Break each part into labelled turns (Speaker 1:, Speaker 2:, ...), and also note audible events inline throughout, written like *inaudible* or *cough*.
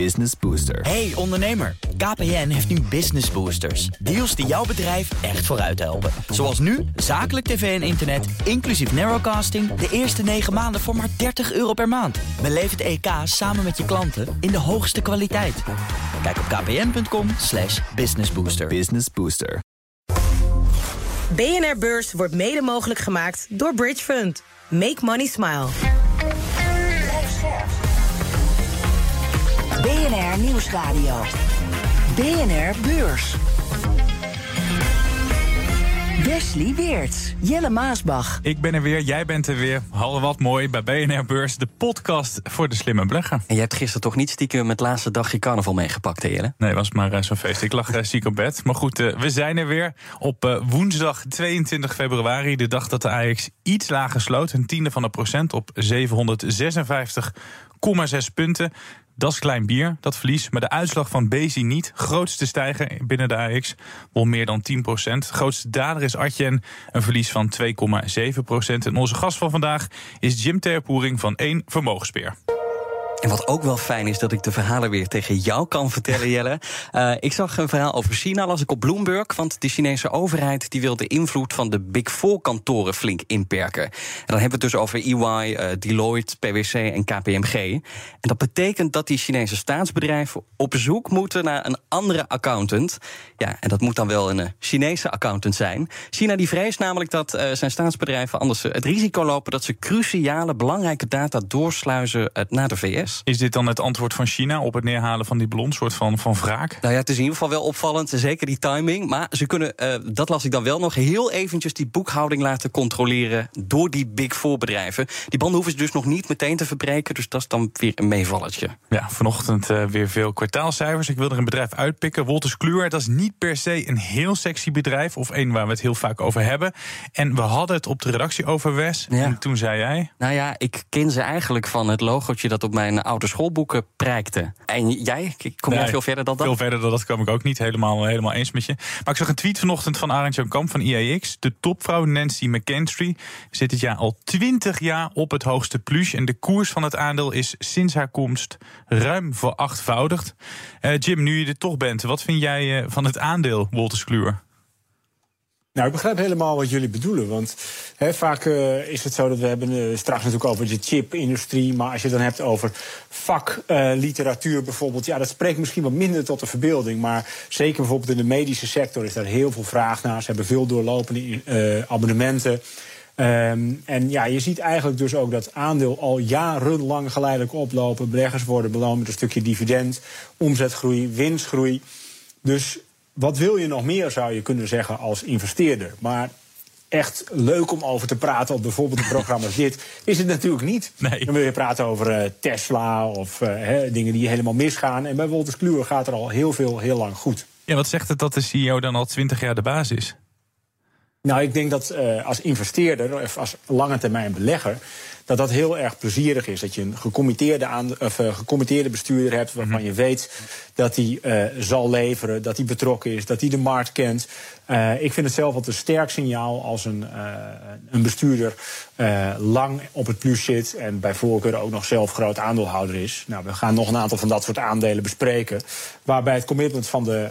Speaker 1: Business Booster.
Speaker 2: Hey ondernemer, KPN heeft nu Business Boosters. Deals die jouw bedrijf echt vooruit helpen. Zoals nu, zakelijk tv en internet, inclusief narrowcasting... de eerste 9 maanden voor maar 30 euro per maand. Beleef het EK samen met je klanten in de hoogste kwaliteit. Kijk op kpn.com slash businessbooster.
Speaker 1: Business Booster.
Speaker 3: BNR Beurs wordt mede mogelijk gemaakt door Bridge Fund. Make money smile.
Speaker 4: BNR Nieuwsradio. BNR Beurs. Wesley Weert, Jelle Maasbach.
Speaker 5: Ik ben er weer, jij bent er weer. Hallo wat mooi bij BNR Beurs, de podcast voor de slimme belegger.
Speaker 6: En je hebt gisteren toch niet stiekem het laatste dagje carnaval meegepakt, hè Jelle?
Speaker 5: Nee, was maar uh, zo'n feest. Ik lag uh, ziek op bed. Maar goed, uh, we zijn er weer op woensdag 22 februari. De dag dat de AX iets lager sloot. Een tiende van een procent op 756,6 punten. Dat is klein bier, dat verlies. Maar de uitslag van Bezi niet. Grootste stijger binnen de AX. Wel meer dan 10% Grootste dader is Atjen. Een verlies van 2,7% En onze gast van vandaag is Jim Terpoering van 1 Vermogenspeer.
Speaker 6: En wat ook wel fijn is, dat ik de verhalen weer tegen jou kan vertellen, Jelle. Uh, *laughs* ik zag een verhaal over China, las ik op Bloomberg. Want de Chinese overheid die wil de invloed van de Big Four-kantoren flink inperken. En dan hebben we het dus over EY, uh, Deloitte, PwC en KPMG. En dat betekent dat die Chinese staatsbedrijven op zoek moeten naar een andere accountant. Ja, en dat moet dan wel een Chinese accountant zijn. China die vreest namelijk dat uh, zijn staatsbedrijven anders het risico lopen dat ze cruciale, belangrijke data doorsluizen naar de VS.
Speaker 5: Is dit dan het antwoord van China op het neerhalen van die ballon? soort van, van wraak?
Speaker 6: Nou ja, het is in ieder geval wel opvallend. Zeker die timing. Maar ze kunnen, uh, dat las ik dan wel nog, heel eventjes die boekhouding laten controleren door die Big Four bedrijven. Die banden hoeven ze dus nog niet meteen te verbreken. Dus dat is dan weer een meevalletje.
Speaker 5: Ja, vanochtend uh, weer veel kwartaalcijfers. Ik wil er een bedrijf uitpikken. Wolters Kluwer, dat is niet per se een heel sexy bedrijf. Of een waar we het heel vaak over hebben. En we hadden het op de redactie over Wes. Ja. En toen zei jij.
Speaker 6: Nou ja, ik ken ze eigenlijk van het logootje dat op mijn oude schoolboeken prijkte. En jij, kom jij nee, veel verder dan dat?
Speaker 5: Veel verder dan dat kwam ik ook niet. Helemaal, helemaal eens met je. Maar ik zag een tweet vanochtend van Arend Jan Kamp van IAX. De topvrouw Nancy McKinstry zit dit jaar al 20 jaar op het hoogste plus. En de koers van het aandeel is sinds haar komst ruim verachtvoudigd. Uh, Jim, nu je er toch bent, wat vind jij van het aandeel Wolters Kluwer?
Speaker 7: Nou, ik begrijp helemaal wat jullie bedoelen. Want vaak uh, is het zo dat we hebben uh, straks natuurlijk over de chipindustrie. Maar als je het dan hebt over vakliteratuur uh, bijvoorbeeld. Ja, dat spreekt misschien wat minder tot de verbeelding. Maar zeker bijvoorbeeld in de medische sector is daar heel veel vraag naar. Ze hebben veel doorlopende abonnementen. Um, en ja, je ziet eigenlijk dus ook dat aandeel al jarenlang geleidelijk oplopen. Beleggers worden beloond met een stukje dividend, omzetgroei, winstgroei. Dus wat wil je nog meer, zou je kunnen zeggen, als investeerder? Maar echt leuk om over te praten op bijvoorbeeld een programma als *laughs* dit, is het natuurlijk niet.
Speaker 5: Nee.
Speaker 7: Dan wil je praten over uh, Tesla of uh, he, dingen die helemaal misgaan. En bij Wolters Kluwer gaat er al heel veel, heel lang goed.
Speaker 5: Ja, wat zegt het dat de CEO dan al twintig jaar de baas is?
Speaker 7: Nou, ik denk dat uh, als investeerder of als lange termijn belegger dat dat heel erg plezierig is. Dat je een gecommitteerde, aan, of, uh, gecommitteerde bestuurder hebt waarvan mm -hmm. je weet dat hij uh, zal leveren, dat hij betrokken is, dat hij de markt kent. Ik vind het zelf altijd een sterk signaal als een, een bestuurder lang op het plus zit en bij voorkeur ook nog zelf groot aandeelhouder is. Nou, we gaan nog een aantal van dat soort aandelen bespreken, waarbij het commitment van de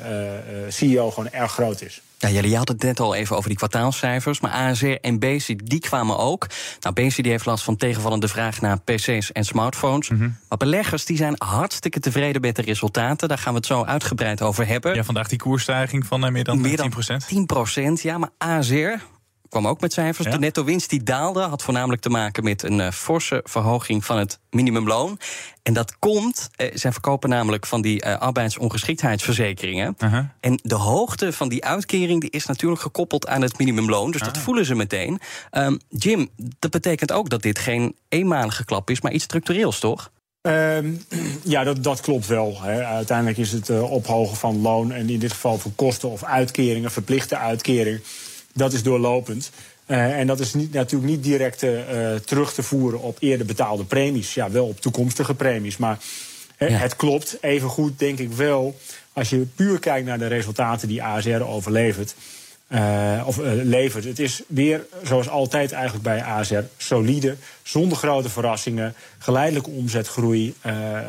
Speaker 7: CEO gewoon erg groot is.
Speaker 6: Ja, jullie hadden het net al even over die kwartaalcijfers. Maar ASR en BC die kwamen ook. Nou, BC die heeft last van tegenvallende vraag naar PC's en smartphones. Mm -hmm. Maar beleggers die zijn hartstikke tevreden met de resultaten. Daar gaan we het zo uitgebreid over hebben.
Speaker 5: Ja, vandaag die koersstijging van uh, meer dan meer 10%.
Speaker 6: Dan 10%, ja. Maar ASR, kwam ook met cijfers. Ja. De netto-winst die daalde had voornamelijk te maken met een uh, forse verhoging van het minimumloon. En dat komt, uh, zij verkopen namelijk van die uh, arbeidsongeschiktheidsverzekeringen. -huh. En de hoogte van die uitkering die is natuurlijk gekoppeld aan het minimumloon. Dus -huh. dat voelen ze meteen. Um, Jim, dat betekent ook dat dit geen eenmalige klap is, maar iets structureels, toch?
Speaker 7: Um, ja, dat, dat klopt wel. Hè. Uiteindelijk is het uh, ophogen van loon en in dit geval van kosten of uitkeringen, verplichte uitkering dat is doorlopend. Uh, en dat is niet, natuurlijk niet direct uh, terug te voeren op eerder betaalde premies. Ja, wel op toekomstige premies. Maar ja. het klopt. Evengoed denk ik wel, als je puur kijkt naar de resultaten die ASR overlevert. Uh, of levert. Het is weer, zoals altijd eigenlijk bij ASR, solide, zonder grote verrassingen, geleidelijke omzetgroei,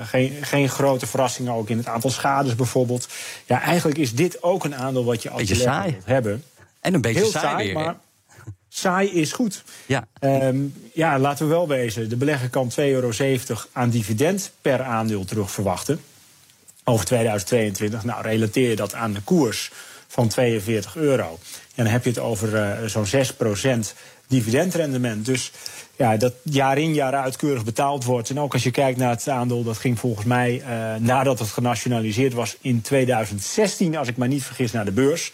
Speaker 7: geen, geen grote verrassingen ook in het aantal schades bijvoorbeeld. Ja, eigenlijk is dit ook een aandeel wat je als wilt hebben.
Speaker 6: En een beetje
Speaker 7: Heel
Speaker 6: saai,
Speaker 7: saai,
Speaker 6: weer.
Speaker 7: maar saai is goed.
Speaker 6: Ja.
Speaker 7: Um, ja, laten we wel wezen. De belegger kan 2,70 euro aan dividend per aandeel terug verwachten. Over 2022. Nou, relateer je dat aan de koers van 42 euro. En dan heb je het over uh, zo'n 6% dividendrendement. Dus ja, dat jaar in jaar uit keurig betaald wordt. En ook als je kijkt naar het aandeel, dat ging volgens mij uh, nadat het genationaliseerd was in 2016, als ik me niet vergis, naar de beurs.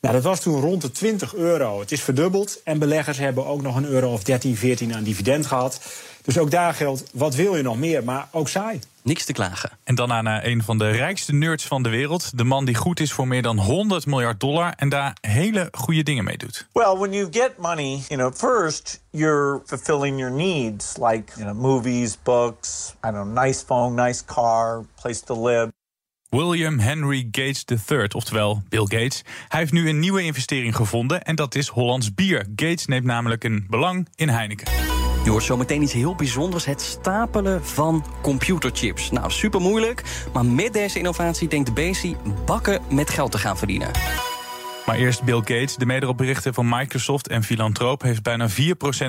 Speaker 7: Nou, dat was toen rond de 20 euro. Het is verdubbeld en beleggers hebben ook nog een euro of 13, 14 aan dividend gehad. Dus ook daar geldt, wat wil je nog meer, maar ook saai.
Speaker 6: Niks te klagen.
Speaker 5: En dan aan een van de rijkste nerds van de wereld. De man die goed is voor meer dan 100 miljard dollar en daar hele goede dingen mee doet.
Speaker 1: Well, when you get money, you know, first you're fulfilling your needs, like you know, movies, books, I don't know, nice phone, nice car, place to live.
Speaker 5: William Henry Gates III, oftewel Bill Gates. Hij heeft nu een nieuwe investering gevonden en dat is Hollands bier. Gates neemt namelijk een belang in Heineken.
Speaker 6: Je hoort zometeen iets heel bijzonders: het stapelen van computerchips. Nou, super moeilijk, maar met deze innovatie denkt Bezi bakken met geld te gaan verdienen.
Speaker 5: Maar eerst Bill Gates, de mederoprichter van Microsoft en filantroop, heeft bijna 4%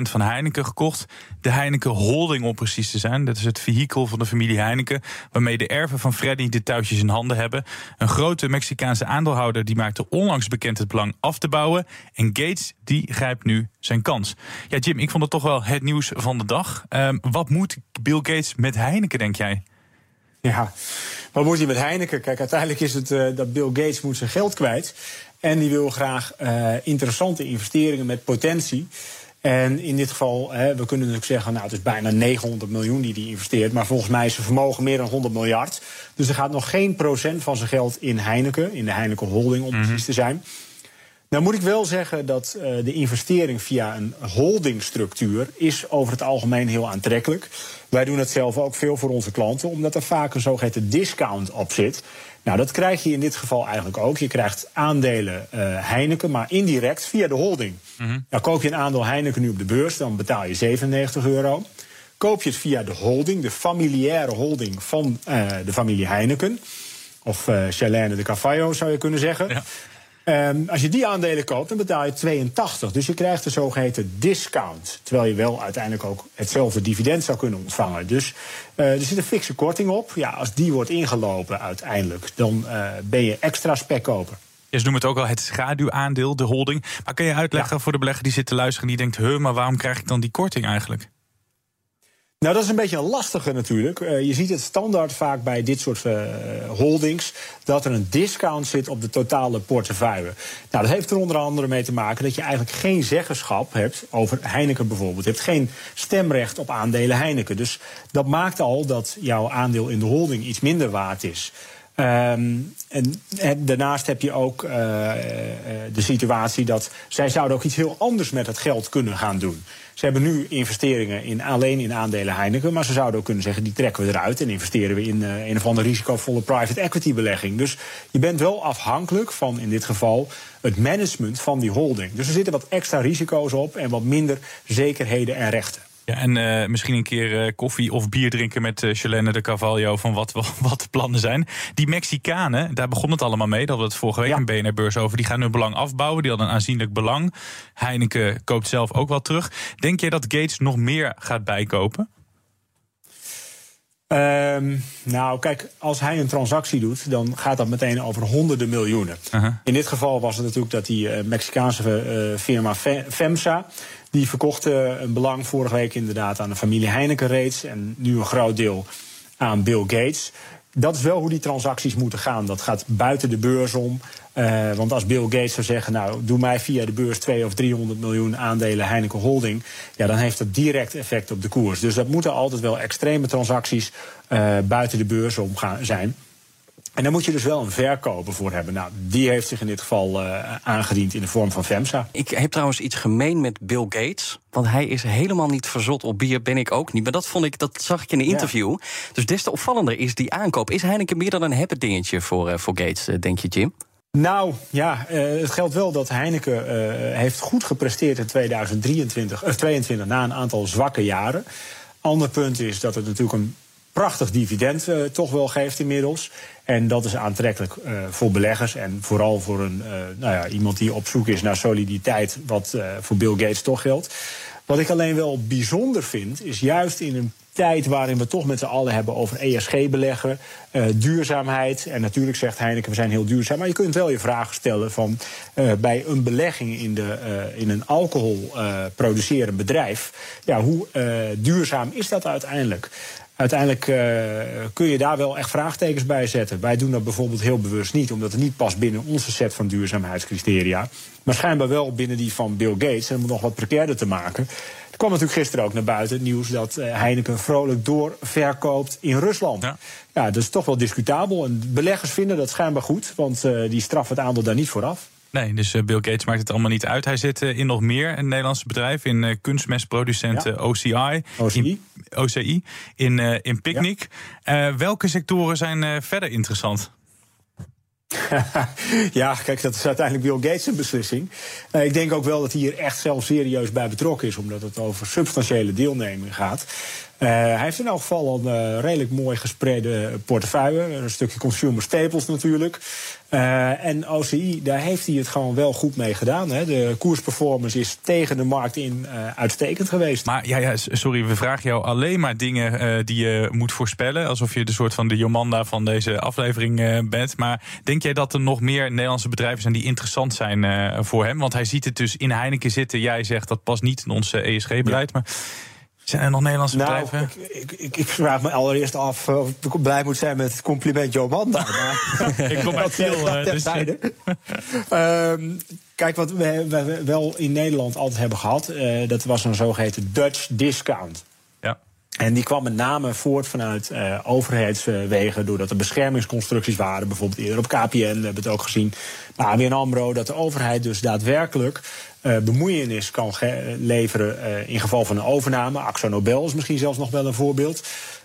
Speaker 5: van Heineken gekocht. De Heineken Holding om precies te zijn. Dat is het vehikel van de familie Heineken, waarmee de erven van Freddy de touwtjes in handen hebben. Een grote Mexicaanse aandeelhouder die maakte onlangs bekend het belang af te bouwen. En Gates die grijpt nu zijn kans. Ja, Jim, ik vond het toch wel het nieuws van de dag. Um, wat moet Bill Gates met Heineken, denk jij?
Speaker 7: Ja, wat moet hij met Heineken? Kijk, uiteindelijk is het uh, dat Bill Gates moet zijn geld kwijt. En die wil graag uh, interessante investeringen met potentie. En in dit geval, hè, we kunnen natuurlijk zeggen, nou het is bijna 900 miljoen die hij investeert. Maar volgens mij is zijn vermogen meer dan 100 miljard. Dus er gaat nog geen procent van zijn geld in Heineken, in de Heineken Holding om precies te zijn. Nou moet ik wel zeggen dat uh, de investering via een holdingstructuur is over het algemeen heel aantrekkelijk. Wij doen het zelf ook veel voor onze klanten, omdat er vaak een zogeheten discount op zit. Nou, dat krijg je in dit geval eigenlijk ook. Je krijgt aandelen uh, Heineken, maar indirect via de holding. Mm-hmm. Nou, koop je een aandeel Heineken nu op de beurs, dan betaal je 97 euro. Koop je het via de holding, de familiaire holding van uh, de familie Heineken. Of uh, Chalene de Cavallo zou je kunnen zeggen. Ja. Um, als je die aandelen koopt, dan betaal je 82. Dus je krijgt de zogeheten discount. Terwijl je wel uiteindelijk ook hetzelfde dividend zou kunnen ontvangen. Dus uh, er zit een fikse korting op. Ja, als die wordt ingelopen uiteindelijk, dan uh, ben je extra spekkoper.
Speaker 5: Ja, ze noemen het ook al het schaduwaandeel, de holding. Maar kun je uitleggen ja. voor de belegger die zit te luisteren... die denkt, huh, maar waarom krijg ik dan die korting eigenlijk?
Speaker 7: Nou, dat is een beetje een lastige natuurlijk. Uh, je ziet het standaard vaak bij dit soort uh, holdings... dat er een discount zit op de totale portefeuille. Nou, dat heeft er onder andere mee te maken... dat je eigenlijk geen zeggenschap hebt over Heineken bijvoorbeeld. Je hebt geen stemrecht op aandelen Heineken. Dus dat maakt al dat jouw aandeel in de holding iets minder waard is. Um, en, daarnaast heb je ook uh, de situatie dat zij zouden ook iets heel anders met het geld kunnen gaan doen. Ze hebben nu investeringen in, alleen in aandelen Heineken, maar ze zouden ook kunnen zeggen die trekken we eruit en investeren we in uh, een of andere risicovolle private equity belegging. Dus je bent wel afhankelijk van in dit geval het management van die holding. Dus er zitten wat extra risico's op en wat minder zekerheden en rechten.
Speaker 5: Ja, en uh, misschien een keer uh, koffie of bier drinken met uh, Chelene de Carvalho van wat, *laughs* wat de plannen zijn. Die Mexicanen, daar begon het allemaal mee. Dat we het vorige week ja. in BNR-beurs over. Die gaan hun belang afbouwen. Die hadden een aanzienlijk belang. Heineken koopt zelf ook wel terug. Denk jij dat Gates nog meer gaat bijkopen?
Speaker 7: Um, nou, kijk, als hij een transactie doet, dan gaat dat meteen over honderden miljoenen. -huh. In dit geval was het natuurlijk dat die Mexicaanse firma FEMSA. Die verkocht uh, een belang vorige week inderdaad aan de familie Heineken reeds. En nu een groot deel aan Bill Gates. Dat is wel hoe die transacties moeten gaan. Dat gaat buiten de beurs om. Uh, want als Bill Gates zou zeggen, nou, doe mij via de beurs 2 of 300 miljoen aandelen Heineken Holding, ja, dan heeft dat direct effect op de koers. Dus dat moeten altijd wel extreme transacties uh, buiten de beurs om gaan zijn. En daar moet je dus wel een verkoper voor hebben. Nou, die heeft zich in dit geval uh, aangediend in de vorm van FEMSA.
Speaker 6: Ik heb trouwens iets gemeen met Bill Gates. Want hij is helemaal niet verzot op bier, ben ik ook niet. Maar dat vond ik, dat zag ik in een interview. Ja. Dus des te opvallender is die aankoop. Is Heineken meer dan een happy dingetje voor, uh, voor Gates, denk je, Jim?
Speaker 7: Nou ja, uh, het geldt wel dat Heineken uh, heeft goed gepresteerd in 2023, uh, 22 na een aantal zwakke jaren. Ander punt is dat het natuurlijk een prachtig dividend uh, toch wel geeft inmiddels. En dat is aantrekkelijk uh, voor beleggers en vooral voor een, uh, nou ja, iemand die op zoek is naar soliditeit, wat voor Bill Gates toch geldt. Wat ik alleen wel bijzonder vind, is juist in een tijd waarin we toch met z'n allen hebben over ESG-beleggen, duurzaamheid. En natuurlijk zegt Heineken, we zijn heel duurzaam. Maar je kunt wel je vragen stellen van bij een belegging in, de, in een alcohol producerend bedrijf. Ja, hoe duurzaam is dat uiteindelijk? Uiteindelijk kun je daar wel echt vraagtekens bij zetten. Wij doen dat bijvoorbeeld heel bewust niet, omdat het niet past binnen onze set van duurzaamheidscriteria. Maar schijnbaar wel binnen die van Bill Gates. En om het nog wat precairder te maken kwam natuurlijk gisteren ook naar buiten het nieuws dat Heineken vrolijk doorverkoopt in Rusland. Ja. ja, dat is toch wel discutabel. En beleggers vinden dat schijnbaar goed, want uh, die straffen het aandeel daar niet vooraf.
Speaker 5: Nee, dus Bill Gates maakt het allemaal niet uit. Hij zit in nog meer een Nederlandse bedrijf, in kunstmestproducent ja. OCI.
Speaker 7: OCI.
Speaker 5: In, OCI, in, in Picnic. Ja. welke sectoren zijn verder interessant? *laughs*
Speaker 7: ja, kijk, dat is uiteindelijk Bill Gates' beslissing. Uh, ik denk ook wel dat hij hier echt zelf serieus bij betrokken is, omdat het over substantiële deelneming gaat. Uh, hij heeft in elk geval een uh, redelijk mooi gespreide portefeuille. Een stukje consumer staples natuurlijk. Uh, en OCI, daar heeft hij het gewoon wel goed mee gedaan. Hè. De koersperformance is tegen de markt in uitstekend geweest.
Speaker 5: Maar ja, ja, sorry, we vragen jou alleen maar dingen die je moet voorspellen. Alsof je de soort van de Jomanda van deze aflevering bent. Maar denk jij dat er nog meer Nederlandse bedrijven zijn die interessant zijn voor hem? Want hij ziet het dus in Heineken zitten. Jij zegt dat past niet in ons ESG-beleid. Ja. Maar zijn er nog Nederlandse
Speaker 7: nou,
Speaker 5: bedrijven?
Speaker 7: Ik, ik, ik, vraag me allereerst af of ik blij moet zijn met het compliment Jomanda. *laughs*
Speaker 5: ik kom uit *laughs* veel. Uh, *laughs* dus...
Speaker 7: um, kijk, wat we, we, wel in Nederland altijd hebben gehad, uh, dat was een zogeheten Dutch discount. En die kwam met name voort vanuit uh, overheidswegen, doordat er beschermingsconstructies waren. Bijvoorbeeld eerder op KPN, we hebben het ook gezien. bij ABN AMRO, dat de overheid dus daadwerkelijk uh, bemoeienis kan leveren uh, in geval van een overname. Axo Nobel is misschien zelfs nog wel een voorbeeld.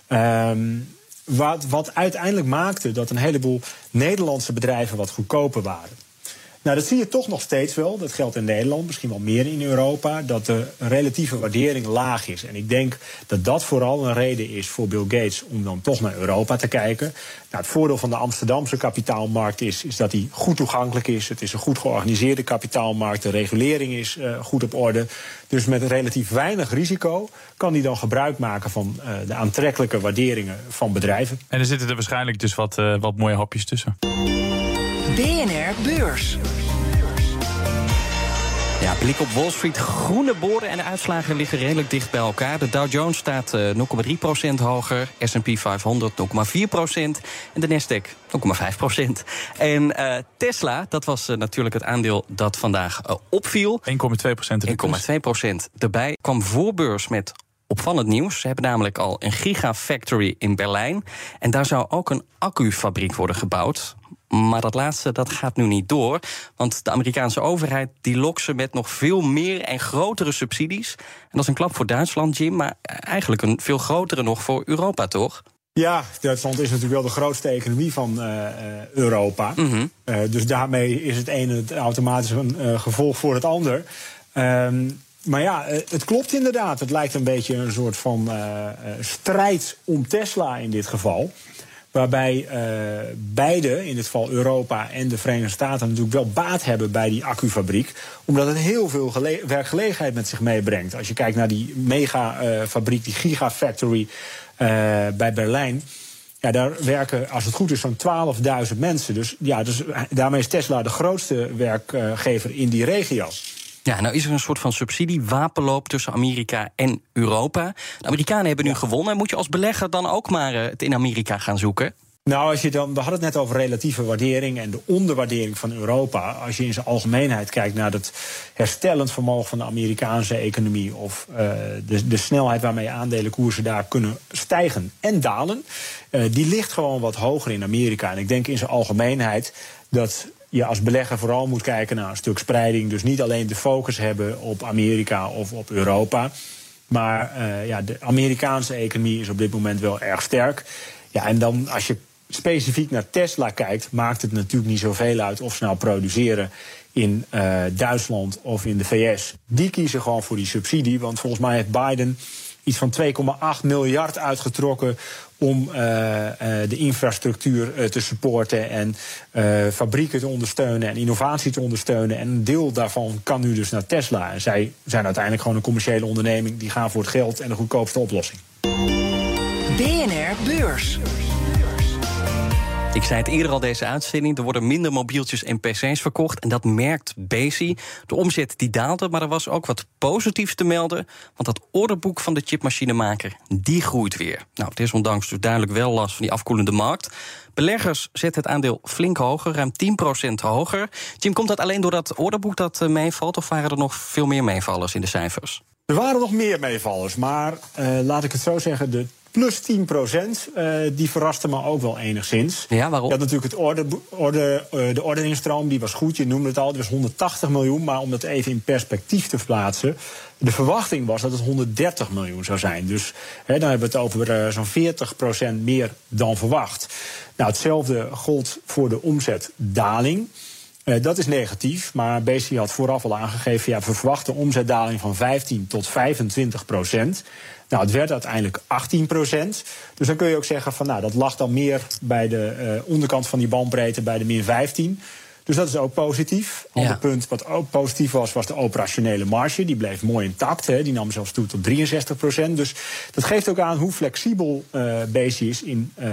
Speaker 7: Um, wat, wat uiteindelijk maakte dat een heleboel Nederlandse bedrijven wat goedkoper waren. Nou, dat zie je toch nog steeds wel. Dat geldt in Nederland, misschien wel meer in Europa. Dat de relatieve waardering laag is. En ik denk dat dat vooral een reden is voor Bill Gates om dan toch naar Europa te kijken. Nou, het voordeel van de Amsterdamse kapitaalmarkt is, is dat die goed toegankelijk is. Het is een goed georganiseerde kapitaalmarkt. De regulering is uh, goed op orde. Dus met relatief weinig risico kan die dan gebruik maken van uh, de aantrekkelijke waarderingen van bedrijven.
Speaker 5: En er zitten er waarschijnlijk dus wat, uh, wat mooie hapjes tussen.
Speaker 4: BNR Beurs.
Speaker 6: Ja, blik op Wall Street. Groene borden en de uitslagen liggen redelijk dicht bij elkaar. De Dow Jones staat uh, 0,3% hoger. S&P 500 0,4% en de Nasdaq 0,5% En uh, Tesla, dat was uh, natuurlijk het aandeel dat vandaag uh, opviel.
Speaker 5: 1,2
Speaker 6: 1,2% Daarbij kwam voorbeurs met opvallend nieuws. Ze hebben namelijk al een gigafactory in Berlijn. En daar zou ook een accufabriek worden gebouwd. Maar dat laatste dat gaat nu niet door. Want de Amerikaanse overheid die lokt ze met nog veel meer en grotere subsidies. En dat is een klap voor Duitsland, Jim. Maar eigenlijk een veel grotere nog voor Europa, toch?
Speaker 7: Ja, Duitsland is natuurlijk wel de grootste economie van uh, Europa. Mm -hmm. uh, dus daarmee is het ene automatisch een gevolg voor het ander. Um, maar ja, het klopt inderdaad. Het lijkt een beetje een soort van strijd om Tesla in dit geval. Waarbij uh, beide, in dit geval Europa en de Verenigde Staten, natuurlijk wel baat hebben bij die accufabriek. Omdat het heel veel werkgelegenheid met zich meebrengt. Als je kijkt naar die megafabriek, uh, die gigafactory uh, bij Berlijn. Ja, daar werken, als het goed is, zo'n 12.000 mensen. Dus, ja, dus daarmee is Tesla de grootste werkgever in die regio.
Speaker 6: Ja, nou is er een soort van subsidie-wapenloop tussen Amerika en Europa. De Amerikanen hebben nu gewonnen. Moet je als belegger dan ook maar het in Amerika gaan zoeken?
Speaker 7: Nou, als je dan, we hadden het net over relatieve waardering en de onderwaardering van Europa. Als je in zijn algemeenheid kijkt naar het herstellend vermogen van de Amerikaanse economie of uh, de, de snelheid waarmee aandelenkoersen daar kunnen stijgen en dalen, uh, die ligt gewoon wat hoger in Amerika. En ik denk in zijn algemeenheid dat je als belegger vooral moet kijken naar een stuk spreiding. Dus niet alleen de focus hebben op Amerika of op Europa. Maar uh, ja, de Amerikaanse economie is op dit moment wel erg sterk. Ja, en dan als je specifiek naar Tesla kijkt, maakt het natuurlijk niet zoveel uit of ze nou produceren in uh, Duitsland of in de VS. Die kiezen gewoon voor die subsidie, want volgens mij heeft Biden iets van 2,8 miljard uitgetrokken om uh, uh, de infrastructuur te supporten en fabrieken te ondersteunen en innovatie te ondersteunen. En een deel daarvan kan nu dus naar Tesla. En zij zijn uiteindelijk gewoon een commerciële onderneming die gaan voor het geld en de goedkoopste oplossing.
Speaker 4: BNR Beurs.
Speaker 6: Ik zei het eerder al deze uitzending. Er worden minder mobieltjes en PC's verkocht. En dat merkt Bezi. De omzet die daalde, maar er was ook wat positiefs te melden. Want dat orderboek van de chipmachinemaker, die groeit weer. Nou, het is ondanks dus duidelijk wel last van die afkoelende markt. Beleggers zetten het aandeel flink hoger, ruim 10% hoger. Jim, komt dat alleen door dat orderboek dat eh, meevalt? Of waren er nog veel meer meevallers in de cijfers?
Speaker 7: Er waren nog meer meevallers, maar uh, laat ik het zo zeggen... de plus 10 procent. Uh, die verraste me ook wel enigszins.
Speaker 6: Ja, waarom?
Speaker 7: Je had natuurlijk het orde, orde, uh, de ordeningsstroom, die was goed. Je noemde het al, het was 180 miljoen. Maar om dat even in perspectief te plaatsen... de verwachting was dat het 130 miljoen zou zijn. Dus hè, dan hebben we het over uh, zo'n 40 procent meer dan verwacht. Nou, hetzelfde gold voor de omzetdaling. Uh, dat is negatief, maar BC had vooraf al aangegeven... ja, we verwachten omzetdaling van 15 tot 25 procent. Nou, het werd uiteindelijk 18 procent. Dus dan kun je ook zeggen van, nou, dat lag dan meer bij de uh, onderkant van die bandbreedte, bij de min 15. Dus dat is ook positief. Ander ja. punt wat ook positief was, was de operationele marge. Die bleef mooi intact. Hè. Die nam zelfs toe tot 63 procent. Dus dat geeft ook aan hoe flexibel uh, BC is in uh,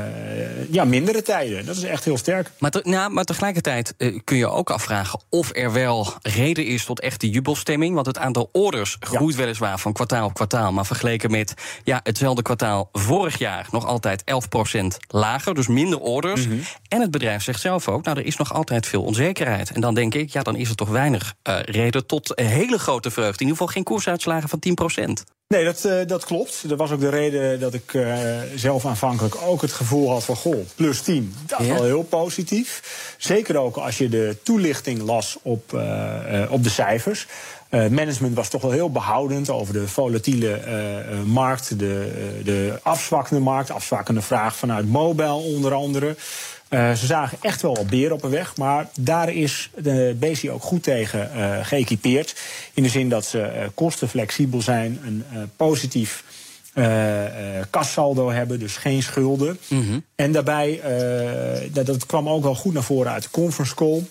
Speaker 7: ja, mindere tijden. Dat is echt heel sterk.
Speaker 6: Maar, te, nou, maar tegelijkertijd uh, kun je ook afvragen of er wel reden is tot echte jubelstemming. Want het aantal orders groeit ja. weliswaar van kwartaal op kwartaal. Maar vergeleken met ja, hetzelfde kwartaal vorig jaar nog altijd 11 procent lager. Dus minder orders. Mm -hmm. En het bedrijf zegt zelf ook, nou, er is nog altijd veel onzekerheid onzekerheid. En dan denk ik, ja, dan is er toch weinig uh, reden tot hele grote vreugde. In ieder geval geen koersuitslagen van 10%.
Speaker 7: Nee, dat, uh, dat klopt. Dat was ook de reden dat ik uh, zelf aanvankelijk ook het gevoel had van... goh, plus 10, dat is ja. wel heel positief. Zeker ook als je de toelichting las op, uh, op de cijfers. Management was toch wel heel behoudend over de volatiele markt, de, de afzwakkende markt, afzwakkende vraag vanuit mobile onder andere. Uh, ze zagen echt wel wat beren op een weg, maar daar is de BC ook goed tegen uh, geëquipeerd. In de zin dat ze uh, kostenflexibel zijn, een positief kassaldo hebben, dus geen schulden. Mm -hmm. En daarbij, dat, dat kwam ook wel goed naar voren uit de conference call,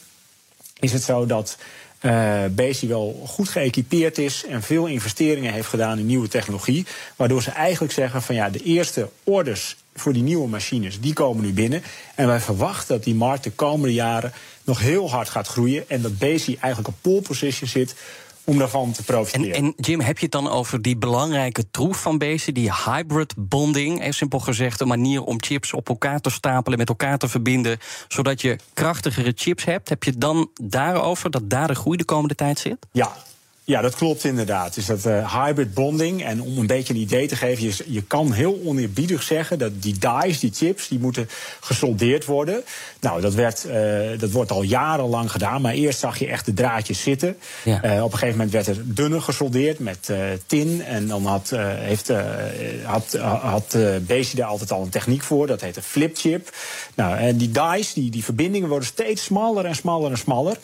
Speaker 7: is het zo dat uh, Bezi wel goed geëquipeerd is en veel investeringen heeft gedaan in nieuwe technologie. Waardoor ze eigenlijk zeggen van ja, de eerste orders voor die nieuwe machines, die komen nu binnen. En wij verwachten dat die markt de komende jaren nog heel hard gaat groeien. En dat Bezi eigenlijk op pole position zit om daarvan te profiteren.
Speaker 6: En, en, Jim, heb je het dan over die belangrijke troef van Bezi, die hybrid bonding? Even simpel gezegd, een manier om chips op elkaar te stapelen, met elkaar te verbinden, zodat je krachtigere chips hebt. Heb je het dan daarover dat daar de groei de komende tijd zit?
Speaker 7: Ja, ja, dat klopt inderdaad. Is dat uh, hybrid bonding. En om een beetje een idee te geven, je, je kan heel oneerbiedig zeggen dat die dies, die chips, die moeten gesoldeerd worden. Nou, dat, werd, uh, dat wordt al jarenlang gedaan. Maar eerst zag je echt de draadjes zitten. Ja. Uh, op een gegeven moment werd er dunner gesoldeerd met tin. En dan had, heeft, had, had Bezi daar altijd al een techniek voor. Dat heette flipchip. Nou, en die dies, die, die verbindingen worden steeds smaller en smaller en smaller.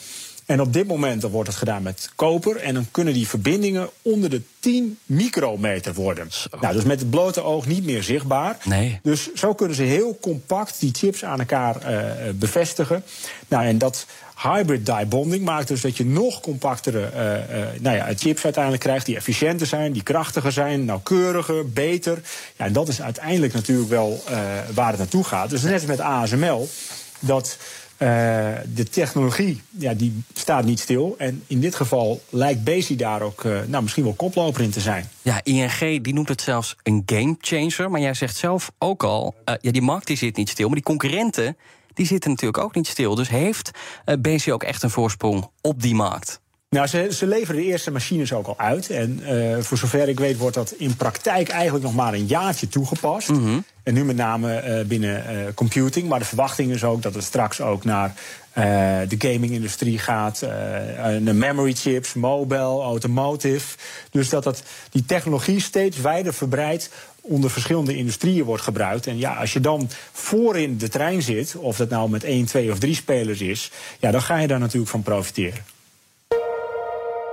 Speaker 7: En op dit moment dan wordt het gedaan met koper. En dan kunnen die verbindingen onder de 10 micrometer worden. Zo. Nou, dus met het blote oog niet meer zichtbaar.
Speaker 6: Nee.
Speaker 7: Dus zo kunnen ze heel compact die chips aan elkaar uh, bevestigen. Nou, en dat hybrid die bonding maakt dus dat je nog compactere uh, uh, nou ja, chips uiteindelijk krijgt. Die efficiënter zijn, die krachtiger zijn, nauwkeuriger, beter. Ja, en dat is uiteindelijk natuurlijk wel waar het naartoe gaat. Dus net als met ASML, dat uh, de technologie ja, die staat niet stil. En in dit geval lijkt Bezi daar ook uh, nou, misschien wel koploper in te zijn.
Speaker 6: Ja, ING die noemt het zelfs een game changer. Maar jij zegt zelf ook al, uh, ja, die markt die zit niet stil. Maar die concurrenten die zitten natuurlijk ook niet stil. Dus heeft Bezi ook echt een voorsprong op die markt?
Speaker 7: Nou, ze, ze leveren de eerste machines ook al uit. En uh, voor zover ik weet wordt dat in praktijk eigenlijk nog maar een jaartje toegepast. Mm -hmm. En nu met name uh, binnen uh, computing. Maar de verwachting is ook dat het straks ook naar de gaming-industrie gaat. de memory chips, mobile, automotive. Dus dat het, die technologie steeds wijder verbreidt onder verschillende industrieën wordt gebruikt. En ja, als je dan voorin de trein zit, of dat nou met één, twee of drie spelers is, ja, dan ga je daar natuurlijk van profiteren.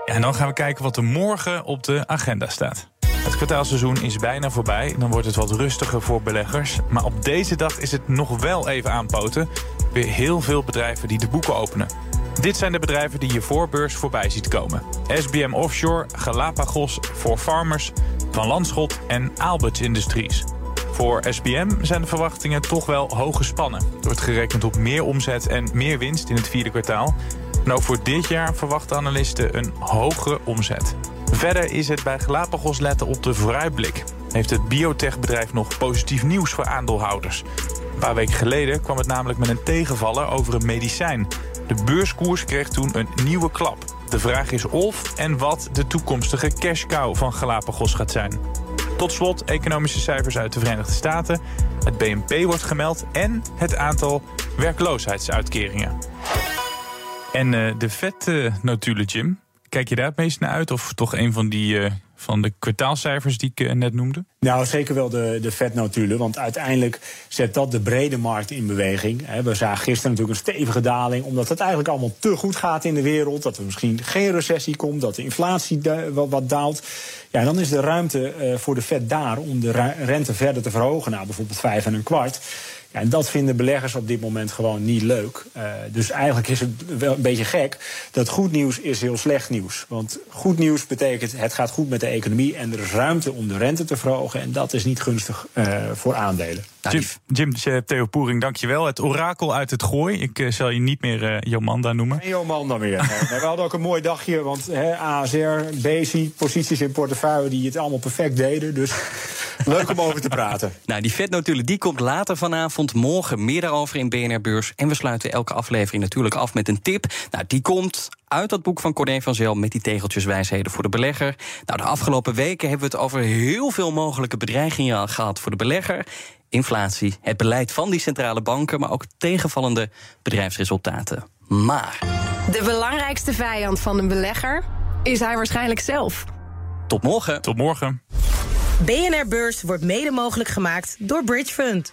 Speaker 5: En dan gaan we kijken wat er morgen op de agenda staat. Het kwartaalseizoen is bijna voorbij. Dan wordt het wat rustiger voor beleggers. Maar op deze dag is het nog wel even aanpoten. Weer heel veel bedrijven die de boeken openen. Dit zijn de bedrijven die je voorbeurs voorbij ziet komen. SBM Offshore, Galapagos, For Farmers, Van Landschot en Aalberts Industries. Voor SBM zijn de verwachtingen toch wel hoog gespannen. Er wordt gerekend op meer omzet en meer winst in het vierde kwartaal. En ook voor dit jaar verwachten analisten een hogere omzet. Verder is het bij Galapagos letten op de vooruitblik. Heeft het biotechbedrijf nog positief nieuws voor aandeelhouders? Een paar weken geleden kwam het namelijk met een tegenvaller over een medicijn. De beurskoers kreeg toen een nieuwe klap. De vraag is of en wat de toekomstige cash cow van Galapagos gaat zijn. Tot slot economische cijfers uit de Verenigde Staten. Het BNP wordt gemeld en het aantal werkloosheidsuitkeringen. En uh, de vetnotulen, uh, Jim. Kijk je daar het meest naar uit? Of toch een van die uh, van de kwartaalcijfers die ik uh, net noemde?
Speaker 7: Nou, zeker wel de, de vetnotulen. Want uiteindelijk zet dat de brede markt in beweging. We zagen gisteren natuurlijk een stevige daling. Omdat het eigenlijk allemaal te goed gaat in de wereld. Dat er misschien geen recessie komt. Dat de inflatie wat, wat daalt. Ja, dan is de ruimte uh, voor de vet daar om de rente verder te verhogen. Nou, bijvoorbeeld vijf en een kwart. Ja, en dat vinden beleggers op dit moment gewoon niet leuk. Uh, dus eigenlijk is het wel een beetje gek dat goed nieuws is heel slecht nieuws. Want goed nieuws betekent het gaat goed met de economie en er is ruimte om de rente te verhogen. En dat is niet gunstig uh, voor aandelen.
Speaker 5: Jim, Jim Theo Poering, dankjewel. Het orakel uit het gooi. Ik uh, zal je niet meer uh, Jomanda noemen.
Speaker 7: Geen Jomanda meer. *laughs* we hadden ook een mooi dagje, want he, ASR, Bezi, posities in portefeuille die het allemaal perfect deden. Dus *laughs* leuk om over te praten.
Speaker 6: Nou, die vetnotulen die komt later vanavond. Morgen meer daarover in BNR Beurs. En we sluiten elke aflevering natuurlijk af met een tip. Nou, die komt uit dat boek van Corné van Zel met die tegeltjeswijsheden voor de belegger. Nou, de afgelopen weken hebben we het over heel veel mogelijke bedreigingen gehad voor de belegger inflatie, het beleid van die centrale banken, maar ook tegenvallende bedrijfsresultaten. Maar.
Speaker 8: De belangrijkste vijand van een belegger is hij waarschijnlijk zelf.
Speaker 6: Tot morgen.
Speaker 5: Tot morgen.
Speaker 3: BNR Beurs wordt mede mogelijk gemaakt door Bridge Fund.